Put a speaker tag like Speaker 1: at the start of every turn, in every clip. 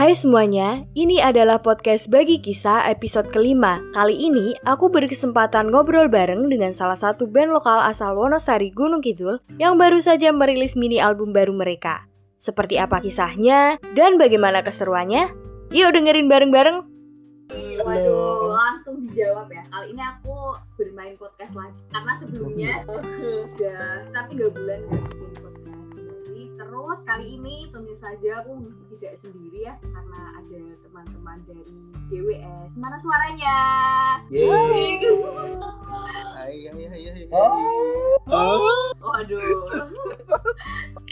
Speaker 1: Hai semuanya, ini adalah podcast Bagi Kisah episode kelima. Kali ini aku berkesempatan ngobrol bareng dengan salah satu band lokal asal Wonosari Gunung Kidul yang baru saja merilis mini album baru mereka. Seperti apa kisahnya dan bagaimana keseruannya? Yuk dengerin bareng-bareng.
Speaker 2: Waduh, langsung dijawab ya. Kali ini aku bermain podcast lagi karena sebelumnya udah tapi tiga bulan nggak bikin podcast. Terus kali ini tentu saja aku tidak sendiri ya karena ada teman-teman dari GWS. Mana suaranya?
Speaker 3: Yeay.
Speaker 4: Hai hai hai hai.
Speaker 3: Oh.
Speaker 2: Waduh.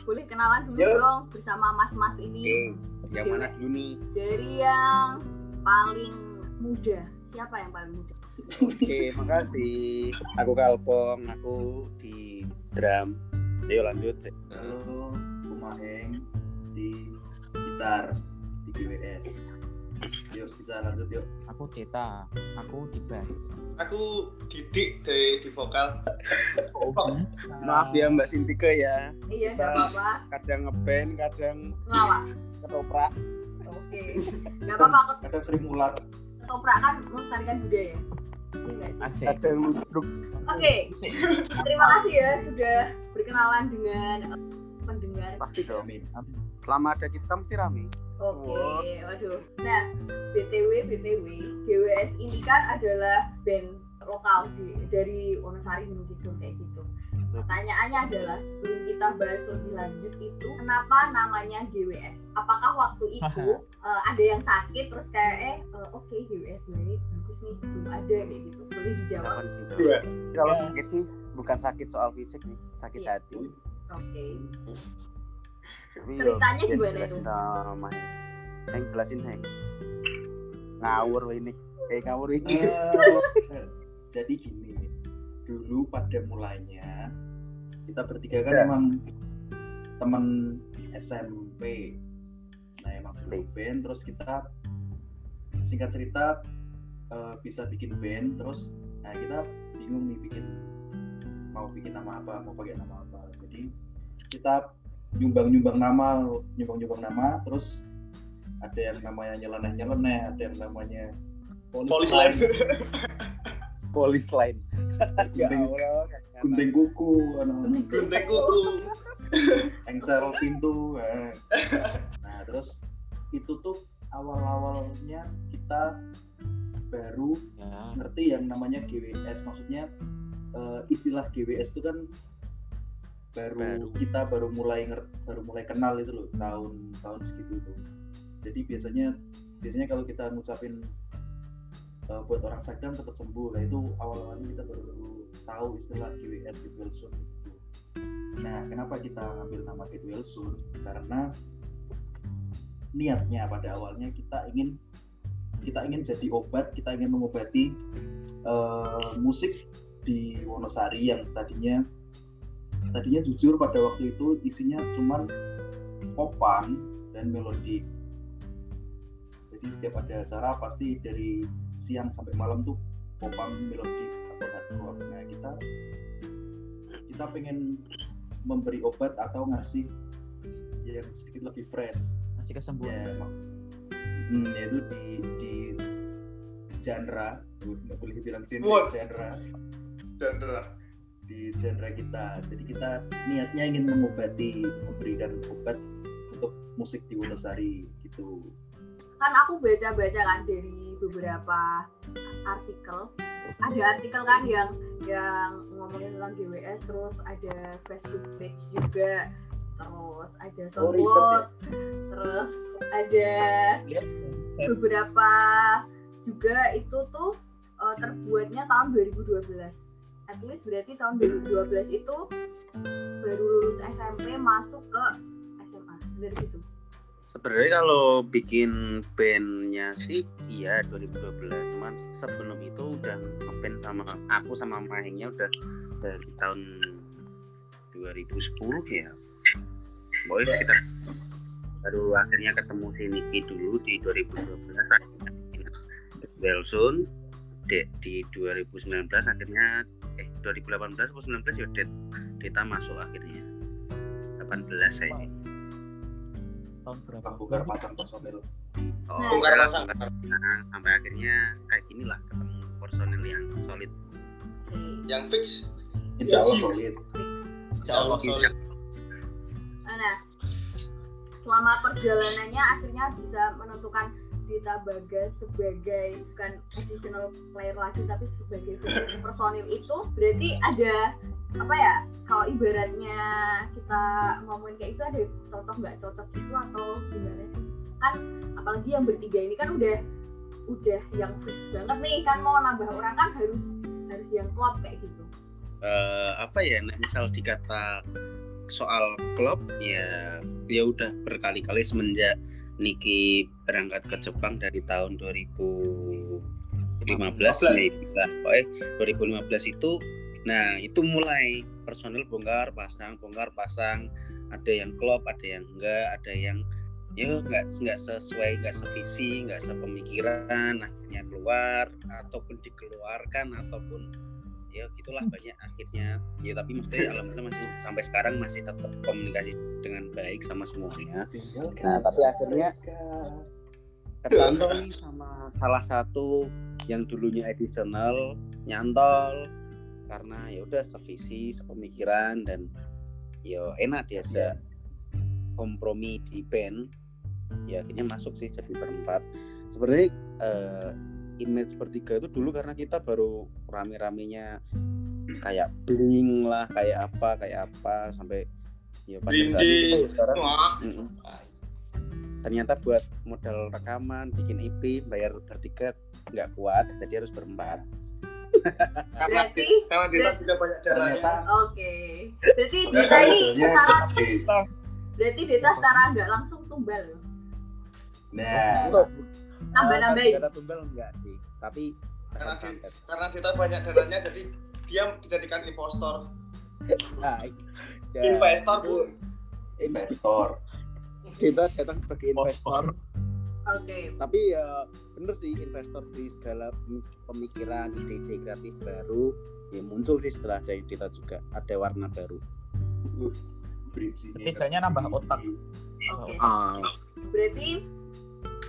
Speaker 2: Boleh kenalan dulu
Speaker 4: Yuk.
Speaker 2: dong bersama mas-mas ini
Speaker 4: Oke, yang mana dulu nih?
Speaker 2: dari yang paling muda. Siapa yang paling muda?
Speaker 4: Oke, makasih. Aku Kalpong, aku di drum. Ayo lanjut.
Speaker 3: Halo, Maheng di gitar di GWS. Yuk bisa lanjut yuk.
Speaker 5: Aku Teta, aku di bass.
Speaker 6: aku didik dari di vokal
Speaker 4: Maaf ya Mbak Sintike ya.
Speaker 2: Iya, nggak apa-apa.
Speaker 4: Kadang ngeband, kadang
Speaker 2: Ngelawak.
Speaker 4: ketoprak.
Speaker 2: Oke. Nggak apa-apa.
Speaker 3: Kadang sering ulat.
Speaker 2: Ketoprak kan melestarikan budaya.
Speaker 5: Asik.
Speaker 4: Ludruk.
Speaker 2: Oke. Terima kasih ya sudah berkenalan dengan pendengar.
Speaker 4: Pasti dong.
Speaker 3: Amin.
Speaker 4: Selama ada kita mesti rame.
Speaker 2: Oke, waduh. Nah, BTW BTW, GWS ini kan adalah band lokal di, dari Wonosari Kidul kayak gitu. Pertanyaannya adalah sebelum kita bahas lebih lanjut itu kenapa namanya GWS? Apakah waktu itu eh, ada yang sakit terus kayak eh eh, oke GWS baik bagus nih belum ada kayak gitu boleh dijawab?
Speaker 4: Dok?
Speaker 6: Dua.
Speaker 4: Kalau
Speaker 5: Ya.
Speaker 4: sakit sih bukan sakit soal fisik nih, sakit
Speaker 2: Iya.
Speaker 4: hati.
Speaker 2: Oke.
Speaker 4: Tapi yo,
Speaker 2: Ceritanya gimana itu?
Speaker 4: Heng jelasin Heng. Ngawur ini. Eh ngawur ini.
Speaker 3: Eh, Jadi gini, dulu pada mulainya kita bertiga kan
Speaker 4: Ya.
Speaker 3: emang teman SMP. Nah emang sebelum band terus kita singkat cerita eh, bisa bikin band terus nah kita bingung nih bikin mau bikin nama apa mau pakai nama apa jadi kita nyumbang nyumbang nama nyumbang nyumbang nama terus ada yang namanya nyeleneh nyeleneh ada yang namanya
Speaker 6: polis lain
Speaker 4: Polis lain. Ya
Speaker 3: gunting,
Speaker 4: Allah.
Speaker 3: gunting kuku
Speaker 6: gunting kuku
Speaker 3: engsel pintu eh. nah terus itu tuh awal-awalnya kita baru
Speaker 5: Ya.
Speaker 3: ngerti yang namanya GWS maksudnya eh, istilah GWS itu kan baru,
Speaker 4: Baru.
Speaker 3: kita baru mulai baru mulai kenal itu loh tahun tahun segitu tuh jadi biasanya biasanya kalau kita ngucapin eh, buat orang sakit cepat sembuh lah itu awal-awalnya kita baru tahu istilah GWS Get Well Soon itu. nah kenapa kita ngambil nama Get Well Soon karena niatnya pada awalnya kita ingin kita ingin jadi obat, kita ingin mengobati eh, musik di Wonosari yang tadinya tadinya jujur pada waktu itu isinya cuman popang dan melodik. Jadi setiap ada acara pasti dari siang sampai malam tuh popang melodik atau hardcore. Nah kita kita pengen memberi obat atau ngasih yang sedikit lebih fresh
Speaker 5: Masih kesembuhan.
Speaker 3: ya hmm, yaitu di di genre nggak boleh bilang genre genre
Speaker 6: Chandra
Speaker 3: di genre kita. Jadi kita niatnya ingin mengobati memberikan obat untuk musik di Wonosari gitu.
Speaker 2: Kan aku baca-baca kan dari beberapa artikel. Ada artikel kan yang yang ngomongin tentang GWS terus ada Facebook page juga terus ada
Speaker 3: Oh, riset
Speaker 2: soundboard terus ada beberapa juga itu tuh eh, terbuatnya tahun 2012 at least berarti tahun 2012 itu baru lulus SMP masuk ke SMA dari gitu?
Speaker 4: Sebenarnya kalau bikin bandnya sih iya 2012 cuman sebelum itu udah ngeband sama aku sama Mahengnya udah dari tahun 2010 ya. Pokoknya kita baru akhirnya ketemu si Niki dulu di 2012 akhirnya Wilson di, di 2019 akhirnya eh 2018 atau 19 ya Det, Deta masuk akhirnya 18 saya
Speaker 5: Tahun berapa?
Speaker 3: Bukar pasang personil
Speaker 4: oh,
Speaker 2: Nah.
Speaker 6: Bongkar pasang.
Speaker 4: bongkar pasang. sampai akhirnya kayak gini lah ketemu personel yang solid.
Speaker 6: Yang fix.
Speaker 3: Insya Allah solid.
Speaker 6: Insya Allah solid.
Speaker 2: Nah, selama perjalanannya akhirnya bisa menentukan Dita Bagas sebagai bukan additional player lagi tapi sebagai personil itu berarti ada apa ya kalau ibaratnya kita ngomongin kayak itu ada cocok nggak cocok gitu atau gimana sih? Kan apalagi yang bertiga ini kan udah udah yang fix banget nih kan mau nambah orang kan harus harus yang klop kayak gitu.
Speaker 4: Eh, apa ya misal dikata soal klub ya ya udah berkali-kali semenjak Niki berangkat ke Jepang dari tahun 2015 nih lah pokoknya 2015 itu nah itu mulai personil bongkar pasang bongkar pasang. Ada yang klub ada yang enggak ada yang ya nggak nggak sesuai nggak sevisi nggak sepemikiran akhirnya keluar ataupun dikeluarkan ataupun ya gitulah banyak akhirnya. Ya tapi maksudnya alhamdulillah masih sampai sekarang masih tetap komunikasi dengan baik sama semuanya. Nah, tapi akhirnya nih sama salah satu yang dulunya additional nyantol. Karena ya udah sevisi sepemikiran dan yo enak diajak kompromi di band. Ya akhirnya masuk sih jadi berempat. Sebenarnya eh, image bertiga itu dulu karena kita baru rame-ramenya kayak bling lah kayak apa kayak apa sampai ya pada saat itu sekarang.
Speaker 6: Wah.
Speaker 4: Mm-mm. ternyata buat modal rekaman bikin EP bayar bertiga nggak kuat jadi harus berempat.
Speaker 6: Karena
Speaker 2: Berarti-
Speaker 6: Dit- karena Dita juga banyak darahnya.
Speaker 2: oke. Berarti Dita ini
Speaker 3: kita-
Speaker 2: berarti Dita secara nggak langsung tumbal loh.
Speaker 3: Nah,
Speaker 2: Nambah-nambahin.
Speaker 4: kata tumbal enggak sih tapi
Speaker 6: Karena di-. Karena Dita banyak darahnya jadi dia dijadikan impostor.
Speaker 4: nah, ya,
Speaker 6: Investor, Bu.
Speaker 3: investor.
Speaker 4: kita datang sebagai investor
Speaker 2: oke
Speaker 4: tapi ya bener sih investor di segala pem- pemikiran ide-ide kreatif baru ya muncul sih setelah dari kita juga ada warna baru
Speaker 3: Bridge-nya.
Speaker 5: Setidaknya nambah otak.
Speaker 2: oke
Speaker 4: ah
Speaker 2: berarti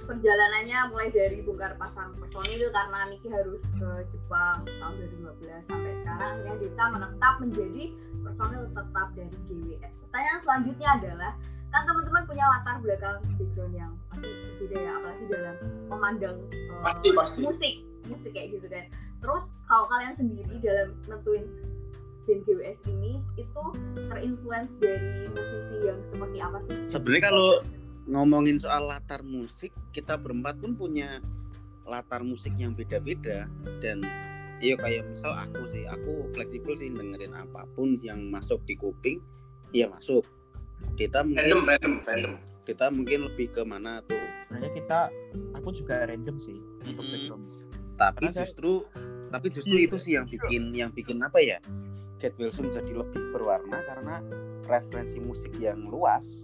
Speaker 2: perjalanannya mulai dari bongkar pasang personil karena Niki harus ke Jepang tahun 2015 sampai sekarang akhirnya Dita menetap menjadi personil tetap dari GWS. Pertanyaan selanjutnya adalah kan teman-teman punya latar belakang background yang pasti berbeda ya apalagi dalam memandang eh,
Speaker 6: Pasti, pasti.
Speaker 2: musik musik kayak gitu kan. Terus kalau kalian sendiri dalam nentuin band GWS ini itu terinfluence dari musisi yang seperti apa sih?
Speaker 4: sebenarnya kalau ngomongin soal latar musik kita berempat pun punya latar musik yang beda-beda. Dan iya kayak misal aku sih aku fleksibel sih dengerin apa pun yang masuk di kuping ya masuk. Kita
Speaker 6: Random,
Speaker 4: mungkin
Speaker 6: random, random.
Speaker 4: kita mungkin lebih ke mana tuh?
Speaker 5: Sebenarnya kita, aku juga random sih untuk background.
Speaker 4: tapi
Speaker 5: Karena saya-
Speaker 4: justru tapi justru itu sih yang bikin yang bikin apa ya Get Wilson jadi lebih berwarna karena referensi musik yang luas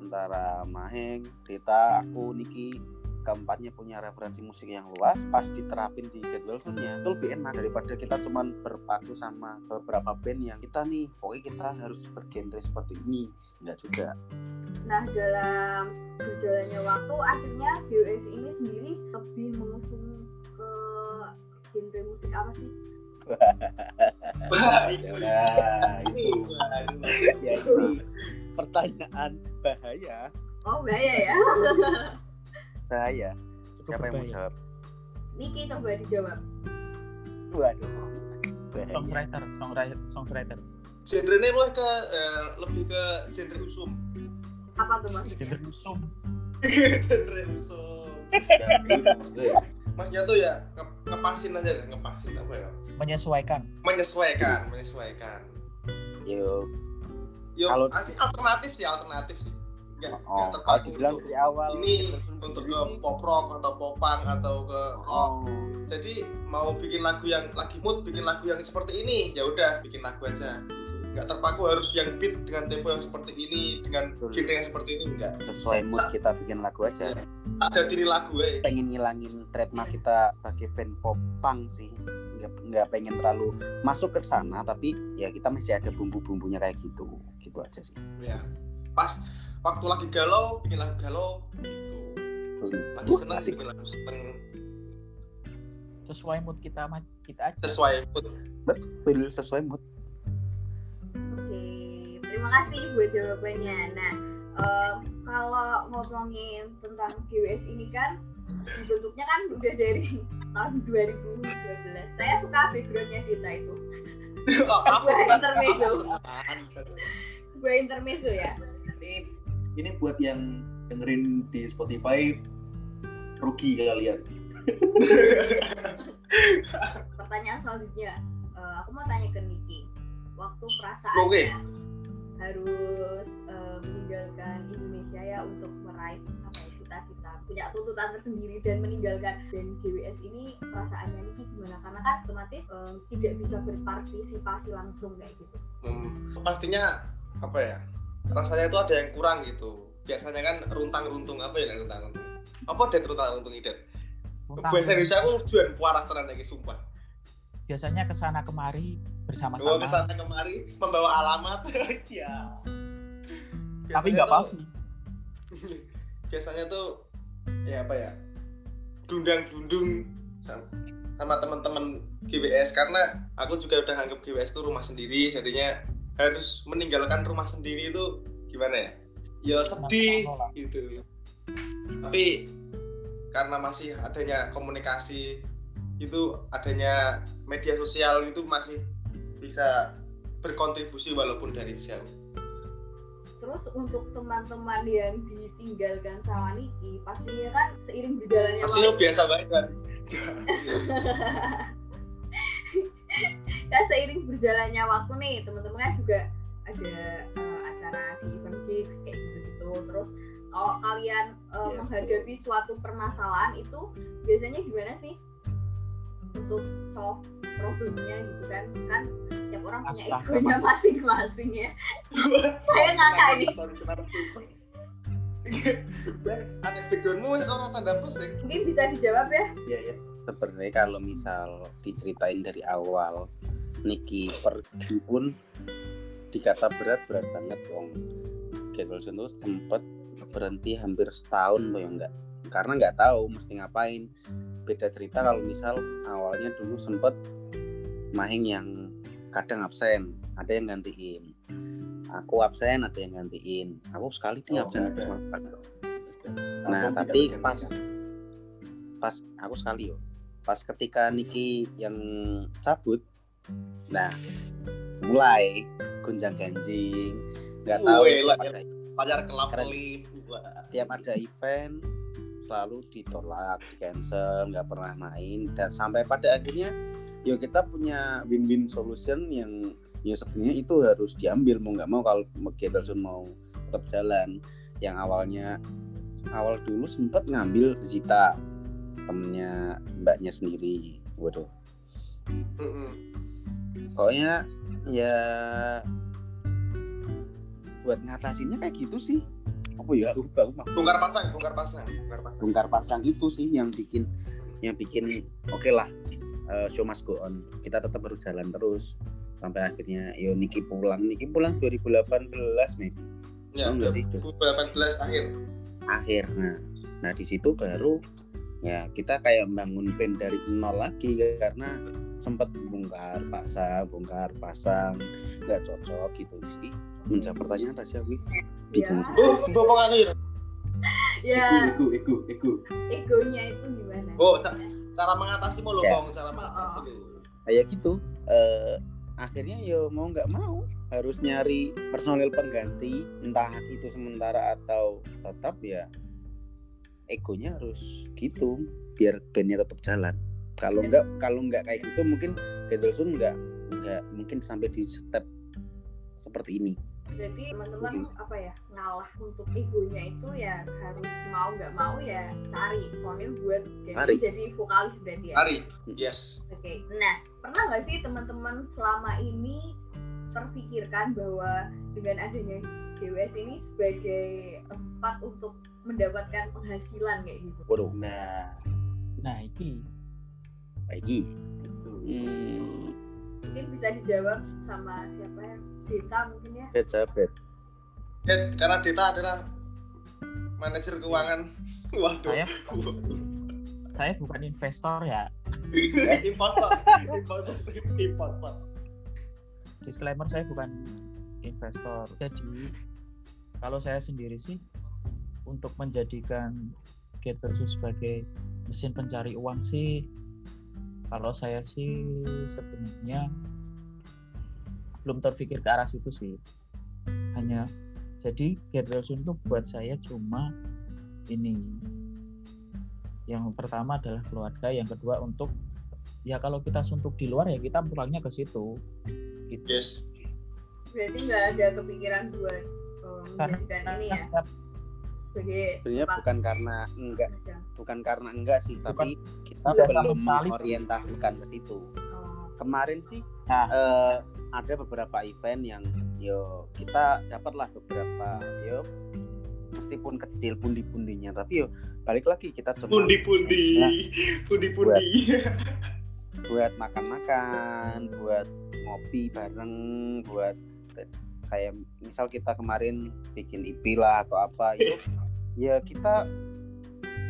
Speaker 4: antara Maheng, Dita, aku, Niki keempatnya punya referensi musik yang luas pas diterapin di Get Wilson-nya itu lebih enak daripada kita cuman berpaku sama beberapa band yang kita nih pokoknya kita harus bergenre seperti ini enggak juga
Speaker 2: Nah dalam berjalannya waktu akhirnya GWS ini sendiri lebih mengusung ke genre musik apa sih?
Speaker 6: Wah.
Speaker 3: Nah,
Speaker 6: Ini,
Speaker 3: itu.
Speaker 4: ya ini pertanyaan bahaya
Speaker 2: Oh bahaya ya.
Speaker 4: bahaya
Speaker 5: Cukup
Speaker 4: siapa yang mau jawab
Speaker 2: Niki coba dijawab.
Speaker 4: waduh bahaya
Speaker 5: Songwriter, songwriter, songwriter.
Speaker 6: Genre-nya mulai ke eh, lebih ke genre usum.
Speaker 2: Apa tuh maksudnya?
Speaker 5: Genre musuh.
Speaker 6: genre usum.
Speaker 3: Maksudnya
Speaker 6: tuh ya nge- ngepasin aja deh, ngepasin apa ya?
Speaker 5: Menyesuaikan.
Speaker 6: Menyesuaikan, menyesuaikan.
Speaker 4: Yo,
Speaker 6: Yo,
Speaker 4: Kalau-
Speaker 6: asli alternatif sih, alternatif sih. Enggak,
Speaker 4: oh,
Speaker 6: enggak
Speaker 4: kalau
Speaker 6: terpaku
Speaker 4: dibilang dari awal
Speaker 6: ini untuk ke pop rock atau popang atau ke rock.
Speaker 4: oh,
Speaker 6: Jadi mau bikin lagu yang lagi mood, bikin lagu yang seperti ini, ya udah bikin lagu aja. Nggak terpaku harus yang beat dengan tempo yang seperti ini, dengan genre yang seperti ini enggak.
Speaker 4: sesuai mood kita bikin lagu aja
Speaker 6: Iya. Ada diri lagu ya.
Speaker 4: pengen ngilangin trademark kita sebagai band pop punk sih nggak nggak pengen terlalu masuk ke sana tapi ya kita masih ada bumbu-bumbunya kayak gitu gitu aja sih
Speaker 6: ya. Pas waktu lagi galau, bikin lagu galau gitu. lagi seneng
Speaker 4: asik.
Speaker 6: dengerin lagu seneng
Speaker 5: Sesuai mood kita kita aja.
Speaker 6: sesuai mood
Speaker 4: betul sesuai mood
Speaker 2: Oke, terima kasih buat jawabannya. Nah, em, kalau ngomongin tentang GWS ini kan dibentuknya kan udah dari tahun 2012. Saya suka backgroundnya Dita itu. Sebuah intermezzo. Sebuah intermezzo ya.
Speaker 3: ini ini buat yang dengerin di Spotify rugi kalian
Speaker 2: Pertanyaan selanjutnya, eh, aku mau tanya ke Niki. Waktu
Speaker 6: Oke.
Speaker 2: perasaannya harus eh, meninggalkan Indonesia ya untuk meraih apa ya, cita-cita, punya tuntutan tersendiri dan meninggalkan. Dan GWS ini perasaannya Niki gimana? Karena kan otomatis eh, tidak bisa berpartisipasi langsung kayak gitu.
Speaker 6: Hmm, pastinya apa ya rasanya itu ada yang kurang gitu. Biasanya kan runtang runtung apa ya runtang runtung apa deh runtang runtung ide bahasa Indonesia aku juan puarah tenan lagi sumpah.
Speaker 5: Biasanya ke sana kemari bersama-sama.
Speaker 6: ke sana kemari membawa alamat. Ya
Speaker 5: Tapi
Speaker 6: Biasanya
Speaker 5: nggak apa-apa.
Speaker 6: biasanya tuh ya apa ya dundang dundung sama, sama teman-teman GWS karena aku juga udah anggap GWS itu rumah sendiri jadinya harus meninggalkan rumah sendiri itu gimana ya? Ya sedih gitu. Tapi karena masih adanya komunikasi itu adanya media sosial itu masih bisa berkontribusi walaupun dari jauh
Speaker 2: Terus untuk teman-teman yang ditinggalkan sama Niki, pastinya kan seiring berjalannya
Speaker 6: masih
Speaker 2: waktu,
Speaker 6: biasa banget kan
Speaker 2: kan seiring berjalannya waktu nih, teman-teman kan juga ada eh, acara di event gigs kayak gitu-gitu. Terus kalau kalian eh,
Speaker 3: Iya.
Speaker 2: menghadapi suatu permasalahan itu biasanya gimana sih untuk solve problemnya gitu kan? Kan tiap orang punya egonya masing-masing ya. Saya ngakak ini.
Speaker 6: Sorry, kenapa sih? ada backgroundmu wes orang tanda ya
Speaker 2: Mungkin bisa dijawab ya.
Speaker 3: iya ya
Speaker 4: sebenarnya kalau misal diceritain dari awal Niki pergi pun dikata berat berat banget wong Kate Wilson tuh sempet berhenti hampir setahun loh ya enggak karena nggak tahu mesti ngapain beda cerita kalau misal awalnya dulu sempet Mahing yang kadang absen ada yang gantiin. Aku absen ada yang gantiin. Aku sekali dia
Speaker 3: Oh,
Speaker 4: absen.
Speaker 3: ada.
Speaker 4: Nah,
Speaker 3: Album
Speaker 4: tapi
Speaker 3: tidak
Speaker 4: pas pas aku sekali yo. Pas ketika Niki yang cabut, nah mulai gonjang ganjing, nggak tahu
Speaker 6: Wih, lah,
Speaker 4: ada,
Speaker 6: kelap kelip
Speaker 4: tiap ada event selalu ditolak, di cancel, nggak pernah main. Dan sampai pada akhirnya yo kita punya win-win solution yang ya sebenarnya itu harus diambil mau nggak mau kalau Gederson mau tetap jalan. Yang awalnya awal dulu sempat ngambil Zita temennya mbaknya sendiri waduh. Pokoknya ya buat ngatasinnya kayak gitu sih. Apa ya? Aku
Speaker 6: bongkar pasang bongkar pasang bongkar pasang.
Speaker 4: Pasang itu sih yang bikin yang bikin oke lah eh, show must go on. Kita tetap harus jalan terus. Sampai akhirnya yo Niki pulang. Niki pulang 2018 maybe
Speaker 6: ya
Speaker 4: Oh, enggak sih.
Speaker 6: 2018 akhir.
Speaker 4: Akhir nah. Nah di situ baru ya kita kayak bangun band dari nol lagi karena sempat bongkar pasang bongkar pasang. Nggak cocok gitu sih. Menjawab pertanyaan rahasia gue bingung.
Speaker 6: Oh bapak akhir
Speaker 2: Ya,
Speaker 3: ego ego ego
Speaker 2: egonya itu gimana?
Speaker 6: oh cara mengatasi mau lo
Speaker 4: Ya.
Speaker 6: bang cara mengatasi lo.
Speaker 4: Kayak gitu eh, akhirnya yo mau nggak mau harus nyari personil pengganti entah itu sementara atau tetap ya egonya harus gitu biar bandnya tetap jalan. Kalau nggak kalau nggak kayak gitu mungkin Gederson nggak nggak mungkin sampai di step seperti ini
Speaker 2: Berarti teman-teman apa ya ngalah untuk egonya itu ya harus mau nggak mau ya cari personil buat jadi,
Speaker 4: Cari.
Speaker 2: jadi vokalis berarti ya.
Speaker 6: hari yes.
Speaker 2: Oke, nah pernah nggak sih teman-teman selama ini terpikirkan bahwa dengan adanya GWS ini sebagai tempat untuk mendapatkan penghasilan kayak gitu?
Speaker 4: waduh.
Speaker 3: Nah.
Speaker 5: Nah, iki.
Speaker 4: Lagi
Speaker 3: itu
Speaker 4: hmm,
Speaker 2: Mungkin bisa dijawab sama siapa ya? Dita mungkin ya?
Speaker 4: Bed Sabet.
Speaker 6: Ya, karena Dita adalah manajer keuangan waduh
Speaker 5: Saya saya bukan investor ya.
Speaker 6: impostor impostor impostor
Speaker 5: Disclaimer saya bukan investor. Jadi kalau saya sendiri sih untuk menjadikan Get Versus sebagai mesin pencari uang sih kalau saya sih sebenarnya belum terpikir ke arah situ sih. Hanya jadi Get Versus itu buat saya cuma ini yang pertama adalah keluarga, yang kedua untuk ya kalau kita suntuk di luar ya kita pulangnya ke situ. Gitu.
Speaker 6: yes
Speaker 2: Berarti nggak ada kepikiran buat eh,
Speaker 5: Karena
Speaker 2: ini ya
Speaker 5: setiap
Speaker 4: sebenarnya bukan karena enggak bukan karena enggak sih tapi kita belum mengorientasikan ke situ
Speaker 2: Oh,
Speaker 4: kemarin sih
Speaker 5: Nah.
Speaker 4: eh, ada beberapa event yang yo kita dapatlah beberapa yo meskipun kecil pundi-pundinya tapi yo balik lagi kita cuma
Speaker 6: pundi pundi
Speaker 4: Nah,
Speaker 6: pundi pundi
Speaker 4: buat makan-makan buat ngopi bareng buat kayak misal kita kemarin bikin IP lah atau apa itu ya kita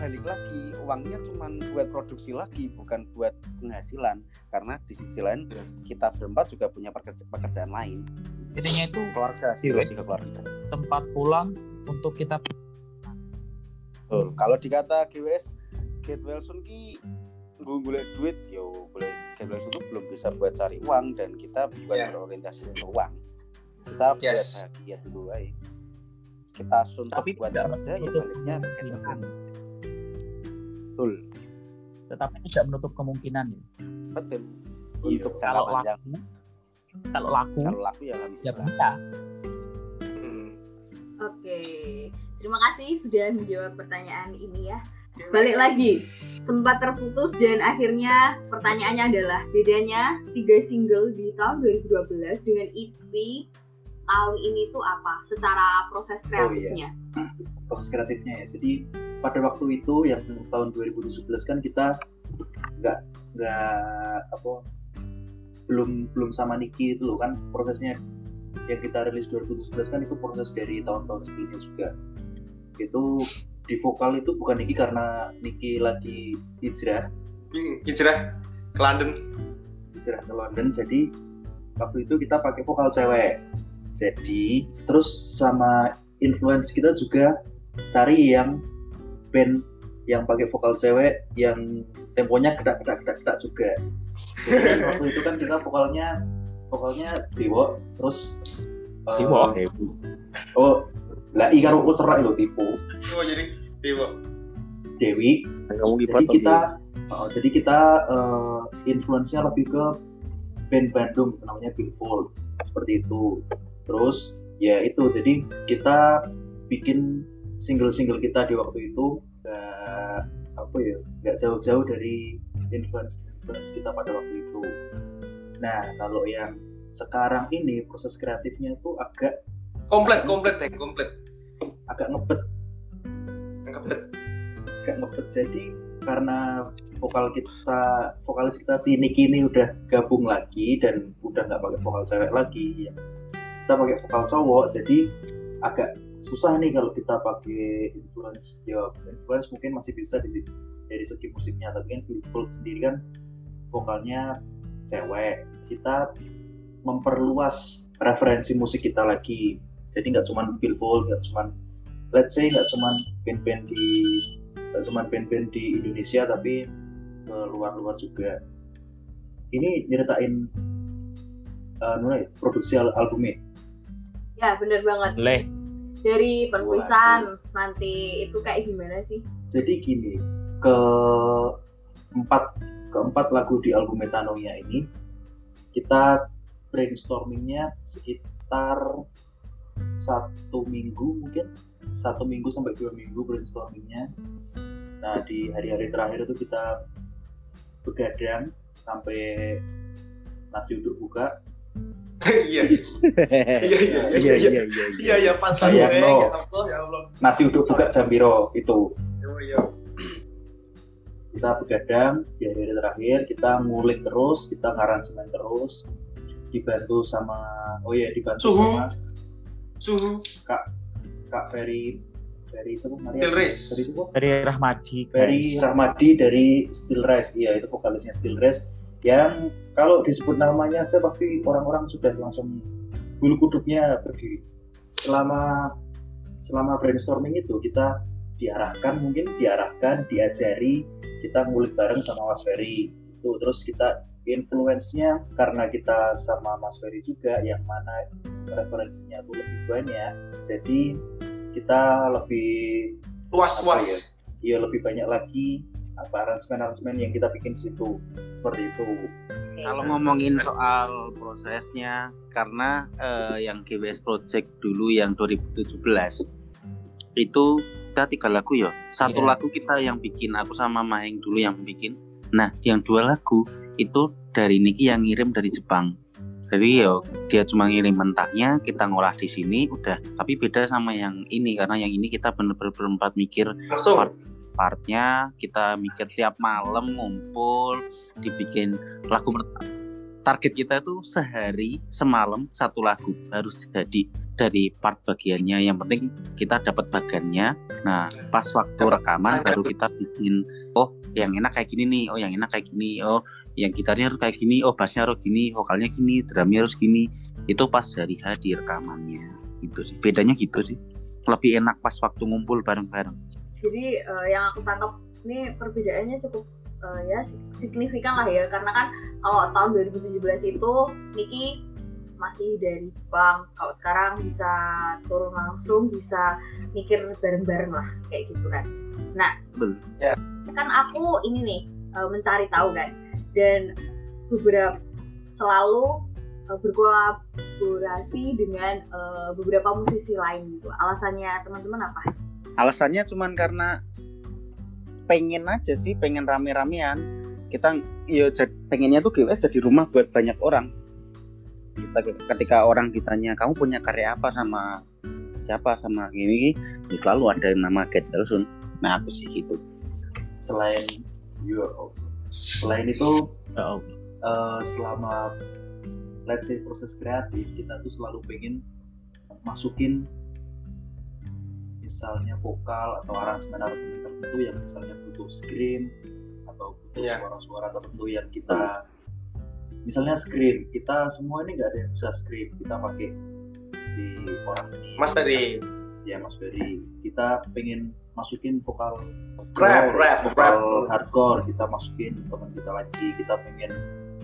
Speaker 4: balik lagi uangnya cuma buat produksi lagi bukan buat penghasilan karena di sisi lain kita berempat juga punya pekerja- pekerjaan lain
Speaker 5: intinya itu
Speaker 4: keluarga sih
Speaker 5: Yes.
Speaker 4: lebih ke keluarga
Speaker 5: tempat pulang untuk kita
Speaker 4: Betul. Kalau dikata GWS, Get Wilson ki gue golek duit yo boleh Get Wilson itu belum bisa buat cari uang dan kita bukan
Speaker 6: Yeah.
Speaker 4: berorientasi ke uang. Kita buat
Speaker 6: Yes.
Speaker 4: bahagia dulu aja. Kita suntuk
Speaker 5: Tapi
Speaker 4: buat kerja ya baliknya ke. Betul,
Speaker 5: tetapi tidak menutup kemungkinan ya.
Speaker 4: betul.
Speaker 6: Iya.
Speaker 4: Untuk jangka
Speaker 5: kalau
Speaker 4: panjang.
Speaker 5: laku kalau laku
Speaker 4: Kalau laku ya
Speaker 5: ya
Speaker 4: alhamdulillah.
Speaker 5: bisa
Speaker 6: Hmm.
Speaker 2: Oke, terima kasih sudah menjawab pertanyaan ini ya. Balik lagi, sempat terputus dan akhirnya pertanyaannya adalah bedanya tiga single di tahun 2012 dengan EP tahun ini tuh apa? Secara proses kreatifnya.
Speaker 3: proses kreatifnya ya. Jadi pada waktu itu yang tahun 2017 kan kita nggak nggak apa belum belum sama Niki itu loh kan prosesnya yang kita rilis 2017 kan itu proses dari tahun-tahun sebelumnya juga. Itu di vokal itu bukan Niki karena Niki lagi hijrah
Speaker 6: Hmm, hijrah ke London
Speaker 3: hijrah ke London jadi waktu itu kita pakai vokal cewek jadi terus sama influence kita juga cari yang band yang pakai vokal cewek yang temponya gedak gedak gedak gedak juga. Jadi waktu itu kan kita vokalnya vokalnya Dewo terus eh,
Speaker 5: Dewo?
Speaker 3: oh lah i karo cerak lo tipu
Speaker 6: oh jadi dewa
Speaker 3: Dewi.
Speaker 4: Kamu
Speaker 3: jadi kita oh, jadi kita eh, influence-nya lebih ke band Bandung namanya Billboard seperti itu terus ya itu jadi kita bikin single-single kita di waktu itu nggak apa ya nggak jauh-jauh dari influence influence kita pada waktu itu. Nah kalau yang sekarang ini proses kreatifnya itu agak
Speaker 6: komplit komplit ya komplit.
Speaker 3: Agak ngebet.
Speaker 6: Komplit
Speaker 3: agak ngebet. Jadi karena vokal kita vokalis kita si Niki ini udah gabung lagi dan udah nggak pakai vokal cewek lagi ya. Kita pakai vokal cowok jadi agak susah nih kalau kita pakai influence. Ya influence mungkin masih bisa di dari segi musiknya tapi kan Billboard sendiri kan vokalnya cewek. Kita memperluas referensi musik kita lagi. Jadi nggak cuman Billboard nggak cuman let's say nggak cuman band-band di nggak cuman band-band di Indonesia tapi ke luar-luar juga. Ini nyeritain uh, produksi al- albumnya
Speaker 2: Ya bener banget.
Speaker 5: leh
Speaker 2: Dari penulisan nanti. Itu kayak gimana sih?
Speaker 3: jadi gini ke empat keempat lagu di album Metanoia ini kita brainstormingnya sekitar satu minggu mungkin. Satu minggu sampai dua minggu brainstormingnya. Nah di hari-hari terakhir itu kita begadang sampai nasi uduk buka
Speaker 6: iya iya. Iya iya iya. Iya iya pas lagi
Speaker 3: Iya,
Speaker 6: ya
Speaker 3: no.
Speaker 6: ya Allah ya Allah.
Speaker 3: Nasi uduk buka Jambiro itu.
Speaker 6: Oh iya.
Speaker 3: Kita begadang di hari-hari terakhir kita ngulik terus kita ngaransemen terus. Dibantu sama oh iya dibantu
Speaker 6: Suhu.
Speaker 3: sama
Speaker 6: suhu.
Speaker 3: Kak Ferry Ferry siapa? Maria?
Speaker 6: Still Race.
Speaker 3: Ferry siapa?
Speaker 5: Dari Rahmadi.
Speaker 3: Ferry
Speaker 5: guys.
Speaker 3: Rahmadi dari Still Rise iya itu vokalisnya Still Rise yang kalau disebut namanya aja pasti orang-orang sudah langsung bulu kuduknya berdiri. Selama selama brainstorming itu kita diarahkan mungkin diarahkan diajari kita ngulik bareng sama Mas Ferry. Itu terus kita influence-nya karena kita sama Mas Ferry juga yang mana referensinya tuh lebih banyak. Jadi kita lebih
Speaker 6: luas luas
Speaker 3: ya, iya lebih banyak lagi apa aransemen-aransemen yang kita bikin di situ seperti itu
Speaker 4: Kalau ngomongin soal prosesnya, karena eh, yang GWS Project dulu yang 2017 itu kita tiga lagu ya. Satu
Speaker 5: Iya.
Speaker 4: lagu kita yang bikin, aku sama Maheng dulu yang bikin. Nah, yang dua lagu itu dari Niki yang ngirim dari Jepang. Jadi yo dia cuma ngirim mentahnya, kita ngolah di sini udah. Tapi beda sama yang ini karena yang ini kita bener-bener berempat mikir
Speaker 6: langsung
Speaker 4: part partnya kita mikir tiap malam ngumpul dibikin lagu target kita itu sehari semalam satu lagu harus jadi dari part bagiannya. Yang penting kita dapat bagannya. Nah pas waktu rekaman baru kita bikin oh yang enak kayak gini nih oh yang enak kayak gini oh yang gitarnya harus kayak gini oh bassnya harus gini vokalnya gini drumnya harus gini. Itu pas hari H di rekamannya. Gitu sih. Bedanya gitu sih. Lebih enak pas waktu ngumpul bareng-bareng
Speaker 2: jadi eh, yang aku tangkap ini perbedaannya cukup eh, ya signifikan lah ya. Karena kan kalau tahun 2017 itu Niki masih dari Jepang kalau sekarang bisa turun langsung bisa mikir bareng-bareng lah kayak gitu kan. Nah.
Speaker 6: Ya.
Speaker 2: kan aku ini nih eh, mencari tahu kan. Dan beberapa selalu eh, berkolaborasi dengan eh, beberapa musisi lain gitu. Alasannya teman-teman apa
Speaker 4: alasannya cuman karena pengen aja sih pengen rame-ramean. Kita ya pengennya tuh GWS jadi rumah buat banyak orang. Kita ketika orang ditanya kamu punya karya apa sama siapa sama gini ya selalu ada nama Get Delsun nah aku sih gitu.
Speaker 3: Selain ya, selain itu
Speaker 5: Allah.
Speaker 3: eh, selama let's say proses kreatif kita tuh selalu pengen masukin misalnya vokal atau aransemen aransemen tertentu yang misalnya butuh scream atau butuh
Speaker 6: Iya.
Speaker 3: suara-suara tertentu yang kita misalnya scream kita semua ini nggak ada yang bisa scream kita pakai si orang ini
Speaker 6: Mas Ferry
Speaker 3: ya Mas Ferry kita pengen masukin vokal
Speaker 6: Rap, rap,
Speaker 3: vokal
Speaker 6: rap.
Speaker 3: hardcore kita masukin teman kita lagi kita pengen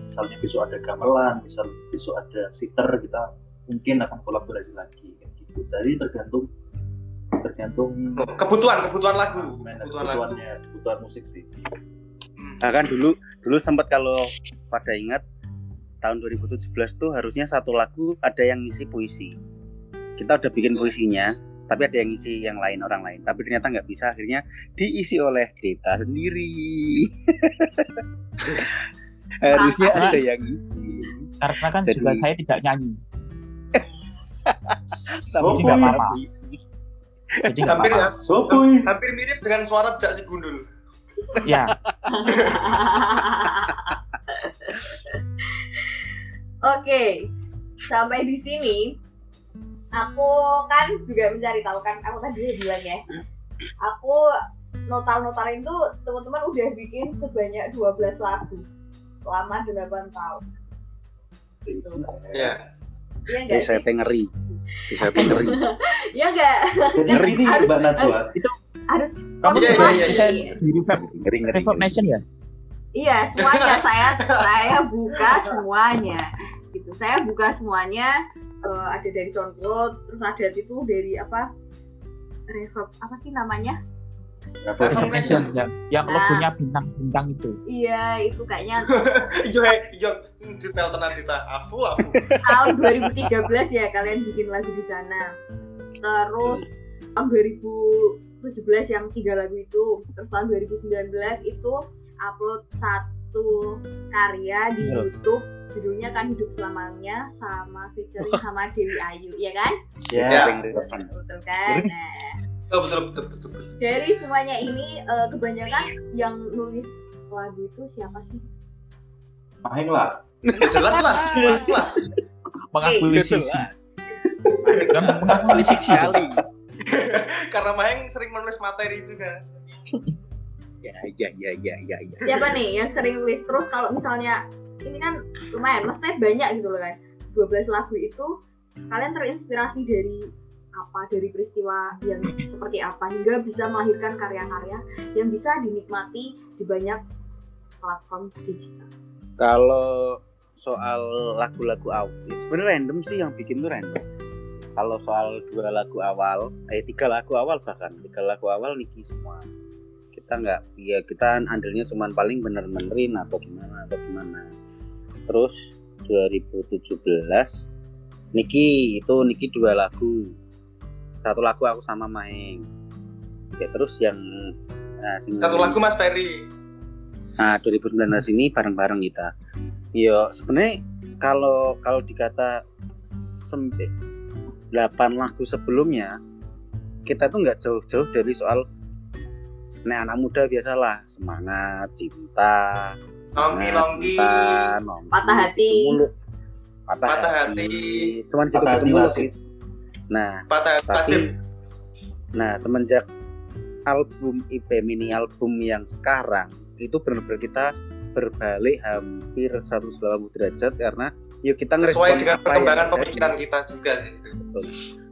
Speaker 3: misalnya besok ada gamelan misal besok ada sitter kita mungkin akan kolaborasi lagi kayak gitu jadi tergantung tergantung
Speaker 6: kebutuhan kebutuhan lagu.
Speaker 3: Dan
Speaker 6: kebutuhan lagu.
Speaker 3: kebutuhannya kebutuhan musik sih.
Speaker 4: Nah kan dulu dulu sempat kalau pada ingat tahun 2017 tuh harusnya satu lagu ada yang ngisi puisi. Kita udah bikin puisinya tapi ada yang ngisi yang lain orang lain. Tapi ternyata nggak bisa akhirnya diisi oleh kita sendiri. Harusnya
Speaker 5: Karena-
Speaker 4: ada yang ngisi.
Speaker 5: Karena kan
Speaker 4: Jadi-
Speaker 5: juga saya tidak nyanyi.
Speaker 4: tapi
Speaker 3: Oh,
Speaker 5: nggak
Speaker 3: iya.
Speaker 5: apa-apa. Jadi
Speaker 6: hampir.
Speaker 3: Soboy
Speaker 6: hampir mirip dengan suara Jak si Gundul.
Speaker 5: Ya,
Speaker 2: Oke, sampai di sini. Aku kan juga mencari tahu kan aku tadi udah bilang ya. Aku notal-notalin tuh teman-teman udah bikin sebanyak 12 lagu selama 8 tahun.
Speaker 6: ya.
Speaker 2: Iya
Speaker 4: Jadi
Speaker 2: enggak?
Speaker 4: saya ngeri Bisa teh ngeri
Speaker 2: Iya enggak?
Speaker 3: jadi
Speaker 4: Ngeri
Speaker 3: ini
Speaker 2: harus-
Speaker 3: Mbak Najwa
Speaker 2: Harus
Speaker 5: kamu
Speaker 6: Iya, iya, iya,
Speaker 5: bisa
Speaker 2: iya.
Speaker 5: di Reverb
Speaker 4: ngeri ngeri.
Speaker 5: Nation ya?
Speaker 2: Iya, semuanya saya saya buka semuanya. Gitu. Saya buka semuanya eh, ada dari SoundCloud, terus ada itu dari apa? Reverb apa sih namanya?
Speaker 5: Yang, yang
Speaker 2: Nah.
Speaker 5: logonya bintang-bintang itu.
Speaker 2: Iya, itu kayaknya
Speaker 6: iya iya detail tenan dita afu afu
Speaker 2: tahun 2013 ya kalian bikin lagu di sana. Terus tahun 2017 yang tiga lagu itu, terus tahun 2019 itu upload satu karya di
Speaker 5: Iya.
Speaker 2: YouTube judulnya kan hidup selamanya sama featuring sama Dewi Ayu, ya kan?
Speaker 3: ya
Speaker 6: Ya.
Speaker 2: Betul kan? Nah,
Speaker 6: oh, betul betul betul betul
Speaker 2: dari semuanya ini eh, kebanyakan yang nulis lagu itu siapa sih?
Speaker 3: Maheng lah
Speaker 6: jelas lah lah
Speaker 5: Mengakui sisi. Kan mengakui sisi.
Speaker 4: sekali
Speaker 6: Karena Maheng sering menulis materi juga.
Speaker 4: ya ya ya ya ya ya
Speaker 2: siapa nih yang sering list terus kalau misalnya ini kan lumayan maksudnya banyak gitu loh kan 12 lagu itu kalian terinspirasi dari apa dari peristiwa yang seperti apa hingga bisa melahirkan karya-karya yang bisa dinikmati di banyak platform digital.
Speaker 4: Kalau soal lagu-lagu awal sebenarnya random sih yang bikin tuh random. Kalau soal dua lagu awal eh tiga lagu awal bahkan tiga lagu awal Niki semua. Kita nggak ya kita andilnya cuman paling bener-benerin atau gimana atau gimana. Terus 2017 Niki itu Niki dua lagu satu lagu aku sama Maeng ya terus yang nah, sing-
Speaker 6: Satu lagu Mas Ferry.
Speaker 4: Nah, 2019 ini bareng-bareng kita. Yo, sebenarnya kalau kalau dikata sembe 8 lagu sebelumnya kita tuh nggak jauh-jauh dari soal Nek anak muda biasalah semangat, cinta, cinta, nongki,
Speaker 2: Patah hati.
Speaker 4: mulu. Patah,
Speaker 6: Patah
Speaker 4: hati.
Speaker 6: hati.
Speaker 4: Cuman gitu,
Speaker 3: Patah
Speaker 4: gitu
Speaker 3: hati
Speaker 4: mulu sih. Nah,
Speaker 6: Patah
Speaker 4: tapi nah semenjak album IP mini album yang sekarang itu benar-benar kita berbalik hampir 180 derajat karena yuk kita
Speaker 6: Sesuai dengan perkembangan pemikiran kita juga sih.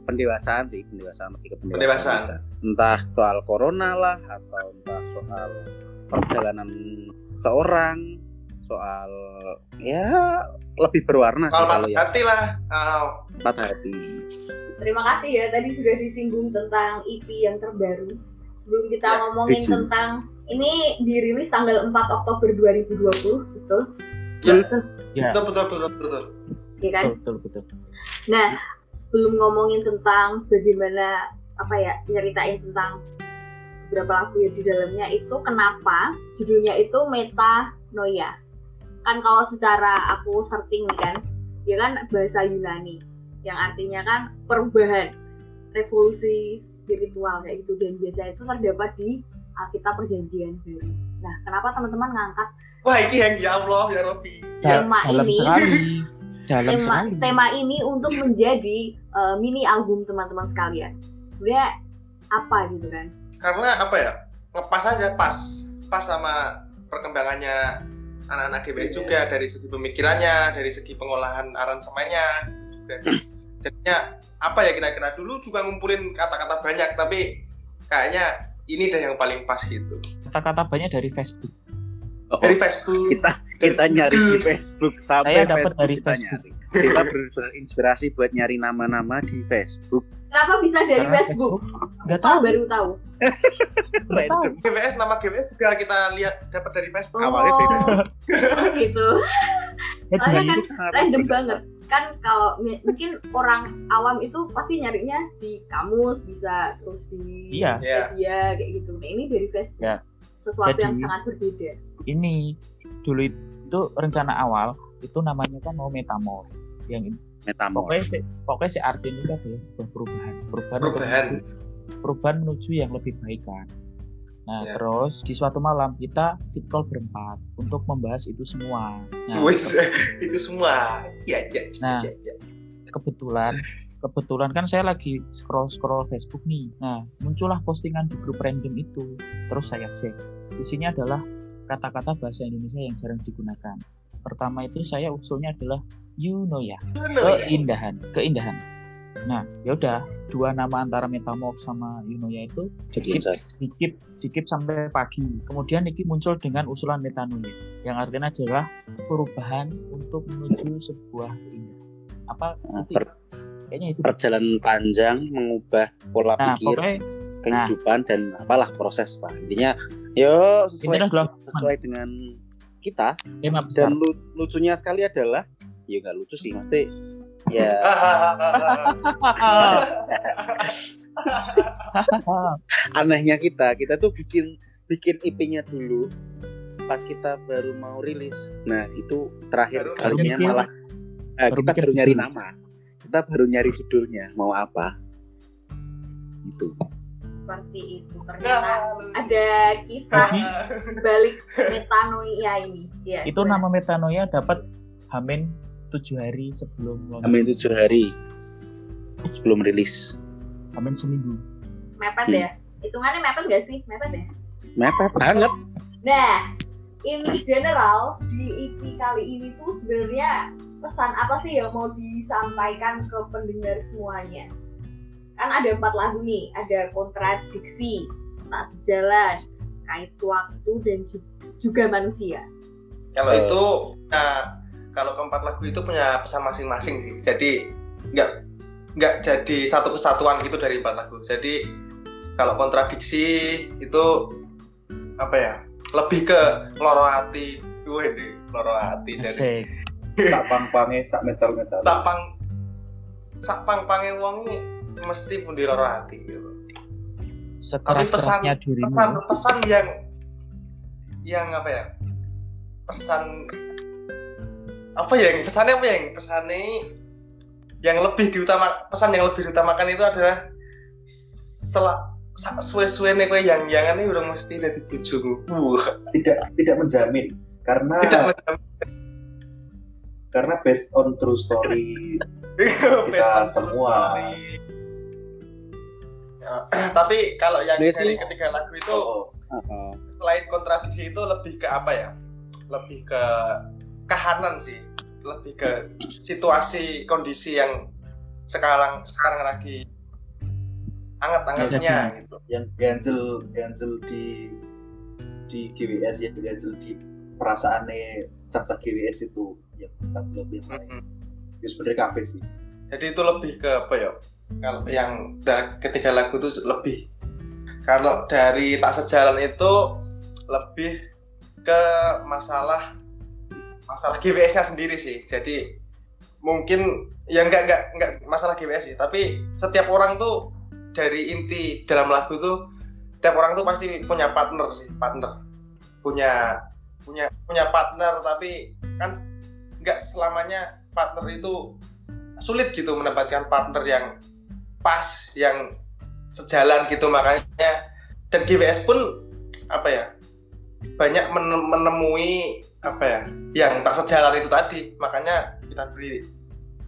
Speaker 4: pendewasaan sih pendewasaan lebih ke pendewasaan,
Speaker 6: Pendewasaan.
Speaker 4: kita. entah soal corona lah atau entah soal perjalanan seorang soal ya lebih berwarna
Speaker 6: patah
Speaker 4: yang
Speaker 6: hati lah. Oh,
Speaker 4: patah hati
Speaker 2: terima kasih ya tadi sudah disinggung tentang EP yang terbaru sebelum kita
Speaker 6: Ya,
Speaker 2: ngomongin
Speaker 4: izin.
Speaker 2: tentang ini dirilis tanggal 4 Oktober 2020 betul
Speaker 6: Ya.
Speaker 2: Betul,
Speaker 5: Ya,
Speaker 6: betul betul betul betul.
Speaker 2: ya kan
Speaker 5: betul betul. betul.
Speaker 2: Nah, sebelum ngomongin tentang bagaimana apa ya nyeritain tentang beberapa lagu yang di dalamnya itu kenapa judulnya itu metanoia. Kan kalau secara aku searching nih kan, ya kan bahasa Yunani yang artinya kan perubahan, revolusi spiritual kayak gitu dan biasa itu terdapat di Alkitab Perjanjian Baru. Nah, kenapa teman-teman ngangkat
Speaker 6: Wah, ini yang ya Allah ya Robi.
Speaker 2: Tema
Speaker 5: dalam
Speaker 2: ini.
Speaker 5: sekali. Dalam
Speaker 2: tema
Speaker 5: sekali.
Speaker 2: tema ini untuk menjadi uh, mini album teman-teman sekalian. Sebenarnya apa gitu kan?
Speaker 6: Karena apa ya? Lepas aja pas pas sama perkembangannya anak-anak GBS
Speaker 2: Yes.
Speaker 6: juga dari segi pemikirannya, dari segi pengolahan aransemennya juga. Jadinya apa ya kira-kira dulu juga ngumpulin kata-kata banyak tapi kayaknya ini deh yang paling pas gitu.
Speaker 5: Kata-kata banyak dari Facebook.
Speaker 4: Oh,
Speaker 6: Dari Facebook.
Speaker 4: kita kita nyari di Facebook sampai
Speaker 5: Saya dapat
Speaker 4: Facebook
Speaker 5: dari
Speaker 4: kita
Speaker 5: Facebook.
Speaker 4: nyari. kita ber- berinspirasi buat nyari nama-nama di Facebook
Speaker 2: Kenapa bisa dari
Speaker 5: Karena
Speaker 2: Facebook?
Speaker 5: Nggak
Speaker 2: Oh,
Speaker 5: tahu.
Speaker 2: baru tahu.
Speaker 4: Random
Speaker 6: GBS nama GBS juga kita lihat dapat dari Facebook.
Speaker 4: Awalnya dari
Speaker 2: Oh, gitu.
Speaker 5: Ya,
Speaker 2: Soalnya kan random banget. Kan kalau mungkin orang awam itu pasti nyarinya di kamus bisa terus di
Speaker 5: Iya.
Speaker 6: Iya.
Speaker 2: media kayak gitu. Nah, ini dari Facebook.
Speaker 5: Ya.
Speaker 2: Sesuatu
Speaker 5: Jadi-
Speaker 2: yang sangat berbeda.
Speaker 5: ini dulu itu rencana awal itu namanya kan mau metamorf yang ini.
Speaker 4: metamorf
Speaker 5: pokoknya si, pokoknya si arti ini adalah sebuah perubahan perubahan
Speaker 6: Perubahan.
Speaker 5: menuju- perubahan menuju yang lebih baik kan nah
Speaker 6: Ya.
Speaker 5: terus di suatu malam kita fit call berempat untuk membahas itu semua nah
Speaker 6: Wis itu semua. Ya, ya,
Speaker 5: Nah.
Speaker 6: ya, ya.
Speaker 5: kebetulan kebetulan kan saya lagi scroll scroll Facebook nih nah muncullah postingan di grup random itu terus saya share isinya adalah kata-kata bahasa Indonesia yang jarang digunakan pertama itu saya usulnya adalah you know ya keindahan keindahan nah yaudah dua nama antara metamorf sama Yunoya itu dikip dikip dikip sampai pagi. Kemudian Niki muncul dengan usulan metanoia yang artinya adalah perubahan untuk menuju sebuah keindahan apa
Speaker 4: Nah,
Speaker 5: itu
Speaker 4: per-
Speaker 5: ya? kayaknya itu.
Speaker 4: perjalanan panjang mengubah pola
Speaker 5: nah
Speaker 4: pikir
Speaker 5: pokoknya
Speaker 4: kehidupan dan apalah proses lah. Intinya yo sesuai
Speaker 5: adalah
Speaker 4: sesuai dengan kita. Dan lu- lucunya sekali adalah ya nggak lucu sih mesti ya anehnya kita kita tuh bikin bikin IP-nya dulu pas kita baru mau rilis nah itu terakhir
Speaker 6: Baru
Speaker 4: kalinya malah eh,
Speaker 5: Baru
Speaker 4: kita baru nyari
Speaker 5: judul.
Speaker 4: nama kita baru nyari judulnya mau apa itu
Speaker 2: Seperti itu.
Speaker 6: Ya,
Speaker 2: Ternyata ada kisah balik metanoia ini. Ya,
Speaker 5: itu
Speaker 2: gimana?
Speaker 5: nama metanoia dapat hamin tujuh hari sebelum launching.
Speaker 4: Amin tujuh hari sebelum rilis
Speaker 5: hamin seminggu
Speaker 2: mepet
Speaker 4: Hmm.
Speaker 2: ya hitungannya mepet gak sih mepet ya
Speaker 4: Mepet banget.
Speaker 2: nah in general di EP kali ini tuh sebenarnya pesan apa sih yang mau disampaikan ke pendengar semuanya kan ada empat lagu nih ada kontradiksi tak sejalan kait waktu dan ju- juga manusia
Speaker 6: Kalau
Speaker 4: Eh.
Speaker 6: itu nah, kalau keempat lagu itu punya pesan masing-masing sih. Jadi nggak nggak jadi satu kesatuan gitu dari empat lagu. Jadi kalau kontradiksi itu apa ya? Lebih ke loro hati. Wih, loro hati. Jadi
Speaker 5: Asik.
Speaker 3: sak pang-pange sak metal-metal.
Speaker 6: tak pang sak pang pange wong ini mesti pun di loro hati gitu.
Speaker 5: Sekeras
Speaker 6: pesan-
Speaker 5: dirimu.
Speaker 6: pesan pesan yang yang apa ya pesan apa ya yang pesannya apa ya yang pesannya yang lebih diutama pesan yang lebih diutamakan itu adalah selak suwe-suwe nih kue yang jangan ini udah mesti dari bujumu Wah,
Speaker 3: Tidak tidak menjamin karena
Speaker 6: tidak menjamin
Speaker 3: karena based on true story
Speaker 6: true
Speaker 3: semua.
Speaker 6: story. Ya, tapi kalau yang
Speaker 4: Dia
Speaker 6: dari ketiga lagu itu
Speaker 3: oh,
Speaker 4: Heeh.
Speaker 6: selain kontradiksi itu lebih ke apa ya? Lebih ke kahanan sih, lebih ke situasi kondisi yang sekarang sekarang lagi anget-angetnya gitu.
Speaker 3: yang ganjel ganjel di di GWS yang ganjel di perasaannya caca GWS itu yang lebih yang lain.
Speaker 6: Mm-mm.
Speaker 3: Ya sebenarnya kafe sih.
Speaker 6: Jadi itu lebih ke apa ya? Kalau yang ketiga lagu itu lebih kalau dari tak sejalan itu lebih ke masalah masalah GWS-nya sendiri sih. Jadi mungkin ya enggak enggak enggak masalah GWS sih, tapi setiap orang tuh dari inti dalam lagu tuh setiap orang tuh pasti punya partner sih, partner. Punya punya punya partner tapi kan enggak selamanya partner itu sulit gitu mendapatkan partner yang pas yang sejalan gitu makanya dan GWS pun apa ya banyak men- menemui apa ya? Yang tak sejalan itu tadi. Makanya kita beri